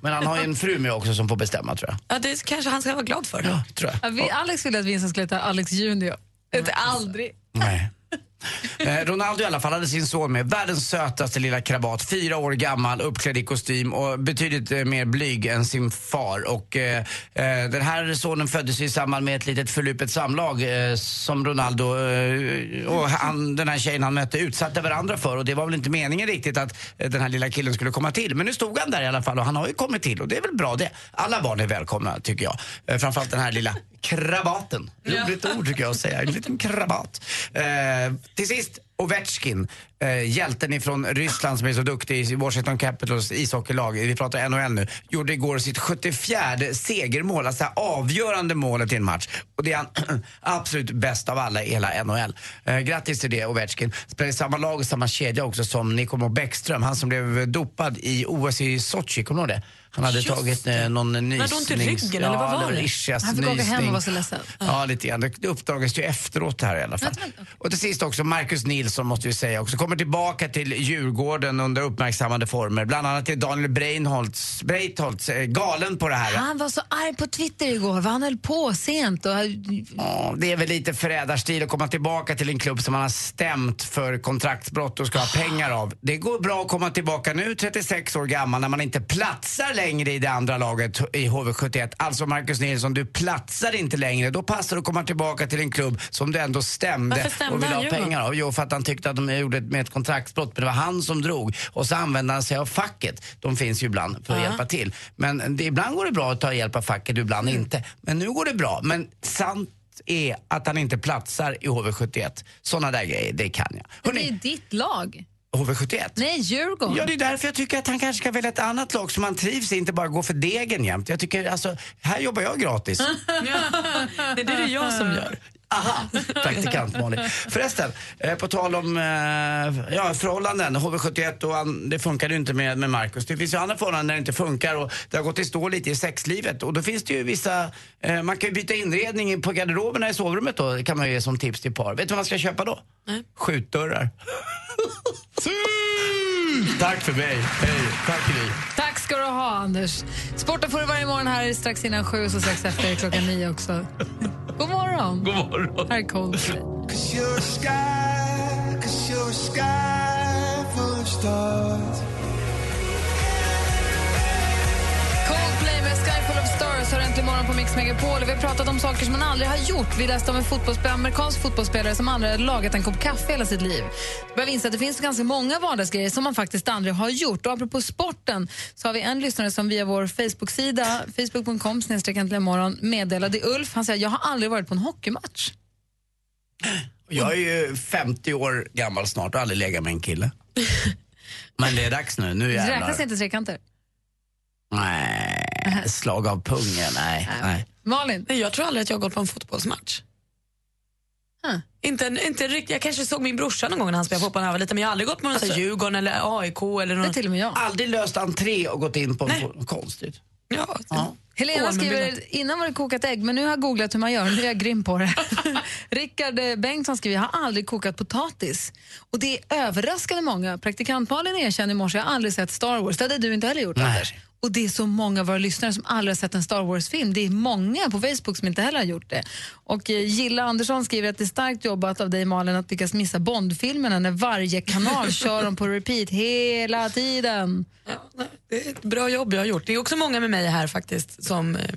Men han har ju en fru med också som får bestämma tror jag. Ja, det kanske han ska vara glad för. Ja, tror jag. Ja, vi, Alex ville att Vincent skulle heta Alex Junior. Inte aldrig. Nej. Eh, Ronaldo i alla fall hade sin son med. Världens sötaste lilla krabat. Fyra år gammal, uppklädd i kostym och betydligt eh, mer blyg än sin far. Och, eh, eh, den här sonen föddes i samband med ett litet förlupet samlag som Ronaldo och han, den här tjejen han mötte utsatte varandra för. Och det var väl inte meningen riktigt att den här lilla killen skulle komma till. Men nu stod han där i alla fall och han har ju kommit till och det är väl bra det. Alla barn är välkomna tycker jag. Eh, framförallt den här lilla krabaten. Roligt ord tycker jag att säga. En liten krabat. Till sist Ovechkin, eh, hjälten ifrån Ryssland som är så duktig i Washington Capitals ishockeylag, vi pratar NHL nu, gjorde igår sitt 74 segermål, alltså det avgörande målet i en match. Och det är han [clears throat] absolut bäst av alla i hela NHL. Eh, grattis till det Ovechkin. Spelar i samma lag och samma kedja också som Nikomo Bäckström, han som blev dopad i OS i Sochi, kommer du ihåg det? Han hade Just tagit eh, någon nysning. hade ont i ryggen, eller vad var det? ischias Han fick åka hem och nysning. vara så ledsen. Ja, lite grann. Det, uppdagas ju efteråt här i alla fall. Och till sist också Marcus Nilsson måste vi säga också. Kommer tillbaka till Djurgården under uppmärksammade former. Bland annat till Daniel Breinholtz, Breitholtz, eh, galen på det här. Han var så arg på Twitter igår, han höll på sent. Och... Ja, det är väl lite förrädarstil att komma tillbaka till en klubb som man har stämt för kontraktsbrott och ska ha pengar av. Det går bra att komma tillbaka nu, 36 år gammal, när man inte platsar längre i det andra laget i HV71. Alltså Marcus Nilsson, du platsar inte längre. Då passar det att komma tillbaka till en klubb som du ändå stämde Varför stämde och ville ha pengar av. Jo, för att han tyckte att de gjorde ett, med ett kontraktsbrott, men det var han som drog. Och så använde han sig av facket. De finns ju ibland för att Ja. hjälpa till. Men det, ibland går det bra att ta hjälp av facket, ibland inte. Men nu går det bra. Men sant är att han inte platsar i HV71. Såna där grejer, det kan jag. Det är ditt lag. HV71? Nej, Djurgården. Ja, det är därför jag tycker att han kanske ska välja ett annat lag som han trivs i, inte bara gå för degen jämt. Jag tycker, alltså, här jobbar jag gratis. [laughs] Det är det jag som gör. Aha, [laughs] praktikant Malin. Förresten, eh, på tal om eh, ja, förhållanden, HV71 och an, det funkar ju inte med, med Marcus. Det finns ju andra förhållanden där det inte funkar och det har gått i stå lite i sexlivet. Och då finns det ju vissa, eh, man kan ju byta inredning på garderoberna i sovrummet då, kan man ju ge som tips till par. Vet du vad man ska köpa då? Nej. Skjutdörrar. [laughs] Tack för mig. Hej. Tack Gry. Tack ska du ha, Anders. Sporten får du varje morgon här strax innan sju och strax efter klockan nio också. [laughs] God morgon. God morgon. Här är Coldplay. Cause you're a sky, cause you're a sky full of stars. Stars har äntligen morgon på Mix Megapol. Vi har pratat om saker som man aldrig har gjort. Vi läste om en fotbollsspelare, amerikansk fotbollsspelare som aldrig har lagat en kopp kaffe hela sitt liv. Vi börjar inse att det finns ganska många vardagsgrejer som man faktiskt aldrig har gjort. Och apropå sporten så har vi en lyssnare som via vår Facebook-sida, facebook.com äntligen morgon meddelade Ulf. Han säger jag har aldrig varit på en hockeymatch. Jag är ju 50 år gammal snart och aldrig legat med en kille. [laughs] Men det är dags nu, nu Det räknas inte trekanter. Nej, slag av pungen, nej. nej. Malin? Nej, jag tror aldrig att jag har gått på en fotbollsmatch. Inte, inte riktigt. Jag kanske såg min brorsa någon gång när han spelade fotboll när jag var liten men jag har aldrig gått på någon alltså, Djurgården eller AIK eller någon... Det till och med jag. Aldrig löst entré och gått in på en konstigt. Ja, Helena skriver, innan var det kokat ägg, men nu har jag googlat hur man gör. Nu är jag grym på det. [laughs] Rickard eh, Bengtsson skriver, jag har aldrig kokat potatis. Och det är överraskande många. Praktikant Malin erkände i morse, jag har aldrig sett Star Wars. Det hade du inte heller gjort, Anders. Och det är så många av våra lyssnare som aldrig har sett en Star Wars-film. Det är många på Facebook som inte heller har gjort det. Och eh, Gilla Andersson skriver att det är starkt jobbat av dig Malin att lyckas missa Bond-filmerna när varje kanal kör dem på repeat hela tiden. Det är ett bra jobb jag har gjort. Det är också många med mig här faktiskt som eh,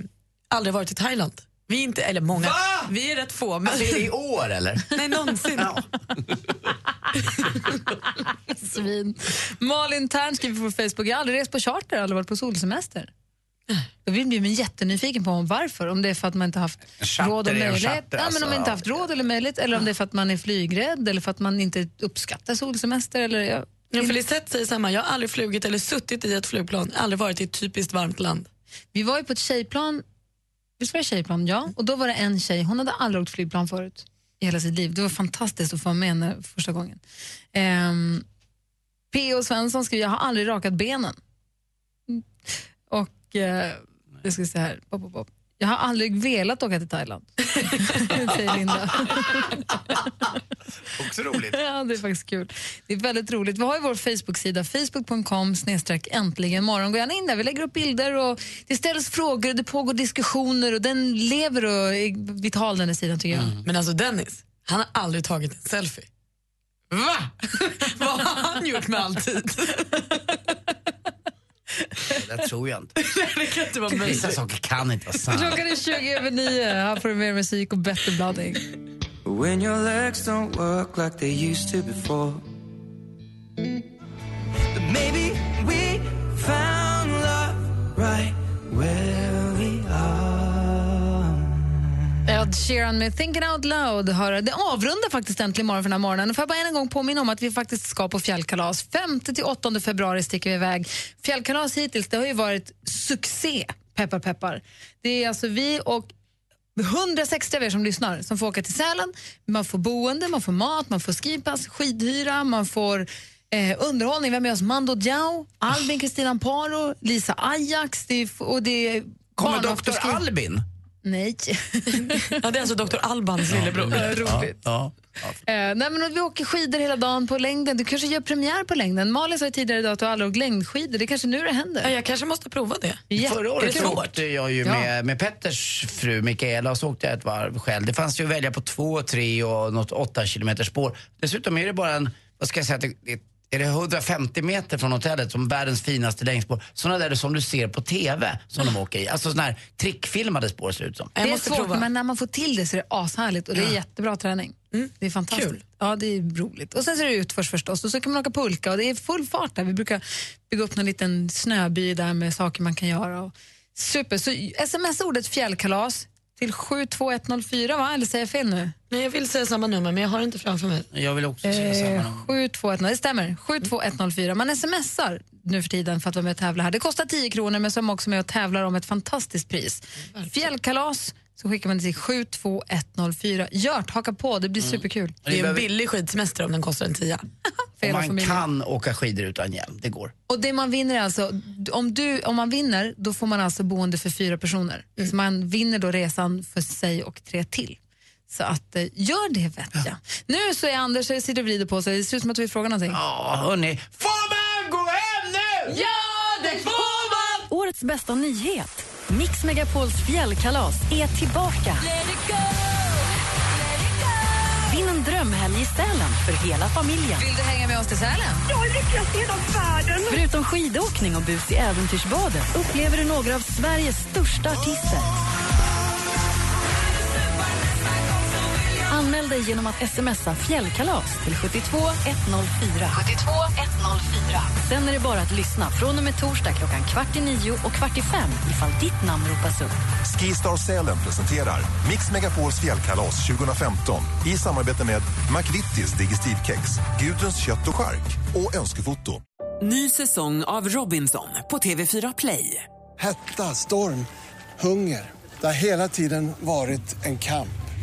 aldrig varit i Thailand. Vi är inte, eller många, vi är rätt få. Men... Alltså, i år eller? [laughs] Nej, någonsin. [laughs] Svin. Malin Tern skriver på Facebook, jag har aldrig rest på charter, aldrig varit på solsemester. Då blir man jättenyfiken på varför. Om det är för att man inte haft råd och är möjlighet. charter, ja, men om man alltså. inte haft råd eller möjlighet. Eller om det är för att man är flygrädd eller för att man inte uppskattar solsemester. Eller, ja. Ja, för Lisette säger samma, jag har aldrig flugit eller suttit i ett flygplan, aldrig varit i ett typiskt varmt land. Vi var ju på ett tjejplan, visst var det tjejplan? Ja. Och då var det en tjej, hon hade aldrig åkt flygplan förut i hela sitt liv. Det var fantastiskt att få vara med henne första gången. Ehm, um, P.O. Svensson skriver, jag har aldrig rakat benen. Mm. Och uh, jag ska säga här, pop, pop, pop. Jag har aldrig velat åka till Thailand, [laughs] säger Linda. [laughs] [laughs] Också roligt. ja, det är faktiskt kul. Det är väldigt roligt. Vi har ju vår Facebook-sida, facebook.com snedstreck äntligen morgon. Gå gärna in där, vi lägger upp bilder och det ställs frågor och det pågår diskussioner och den lever och är vital den här sidan tycker jag. Men alltså Dennis, han har aldrig tagit en selfie. Va? [laughs] Vad har han gjort med all tid? [laughs] Det tror jag inte. det kan inte vara möjligt. Vissa saker kan inte vara sant. Klockan är 20 över 9. Här får du mer musik och bättre blandning. When your legs don't work like they used to before. But maybe we found love right where we are. Ed Sheeran med Thinking Out Loud. Hör, det avrundar faktiskt äntligen morgon för den här morgonen. Får jag bara en gång påminna om att vi faktiskt ska på fjällkalas. 5-8 februari sticker vi iväg. Fjällkalas hittills det har ju varit succé, peppar peppar. Det är alltså vi och 160 av er som lyssnar som får åka till Sälen. Man får boende, man får mat, man får skipass, skidhyra, man får eh, underhållning. Vi har med oss Mando Diao, Albin Kristina Amparo, Lisa Ajax det är, och det är Kommer doktor Albin? Nej. ja, det är alltså Dr. Albans lillebror. Ja, roligt. Ja, Eh, nej, men vi åker skidor hela dagen på längden. Du kanske gör premiär på längden. Malin sa ju tidigare idag att du aldrig åkt längdskidor. Det är kanske nu det händer. Ja, jag kanske måste prova det. Förra året Jättekul. åkte jag ju Ja. med, med Petters fru Mikaela och så åkte jag ett varv själv. Det fanns ju att välja på två, tre och något åtta kilometer spår. Dessutom är det bara en, vad ska jag säga, det, det, är det 150 meter från hotellet som världens finaste längdspår. Sådana där som du ser på TV som de åker i. Alltså sådana här trickfilmade spår ser det ut som. Det är svårt, men när man får till det så är det ashärligt och det är jättebra träning. Det är fantastiskt. Kul. Ja, det är roligt. Och sen så är det utförs förstås och så kan man åka pulka och det är full fart där. Vi brukar bygga upp en liten snöby där med saker man kan göra. Och super. Så sms-ordet fjällkalas till 72104 va? Eller säger jag fel nu? Nej, jag vill säga samma nummer, men jag har det inte framför mig. Jag vill också säga samma Eh, nummer. 72104, det stämmer. 72104. Man smsar nu för tiden för att vara med och tävla här. Det kostar 10 kronor men man också med och tävlar om ett fantastiskt pris. Fjällkalas så skickar man det till 72104. Gört, haka på, det blir superkul. Det är en billig skidsemester om den kostar en tia. Hela man familjen. kan åka skidor utan hjälm, det går. Och det man vinner är alltså, om, du, om man vinner då får man alltså boende för fyra personer. Så man vinner då resan för sig och tre till. Så att, eh, gör det vet jag. Nu så är Anders, sitter och vrider på sig, det ser ut som att du vill fråga någonting. Ja, hörni. Får man gå hem nu? Ja, det får man! Årets bästa nyhet. Mix Megapols fjällkalas är tillbaka. Drömhelg i Sälen för hela familjen. Vill du hänga med oss till Sälen? Jag är lyckligast i hela världen. Förutom skidåkning och bus i äventyrsbadet upplever du några av Sveriges största artister. Anmäl dig genom att smsa fjällkalas till 72 104. 72 104. Sen är det bara att lyssna från och med torsdag klockan kvart i nio och kvart i fem ifall ditt namn ropas upp. Skistar Sälen presenterar Mix Megapols fjällkalas 2015 i samarbete med McVittys Digestivkex, Gudruns kött och chark och Önskefoto. Ny säsong av Robinson på TV4 Play. Hetta, storm, hunger. Det har hela tiden varit en kamp.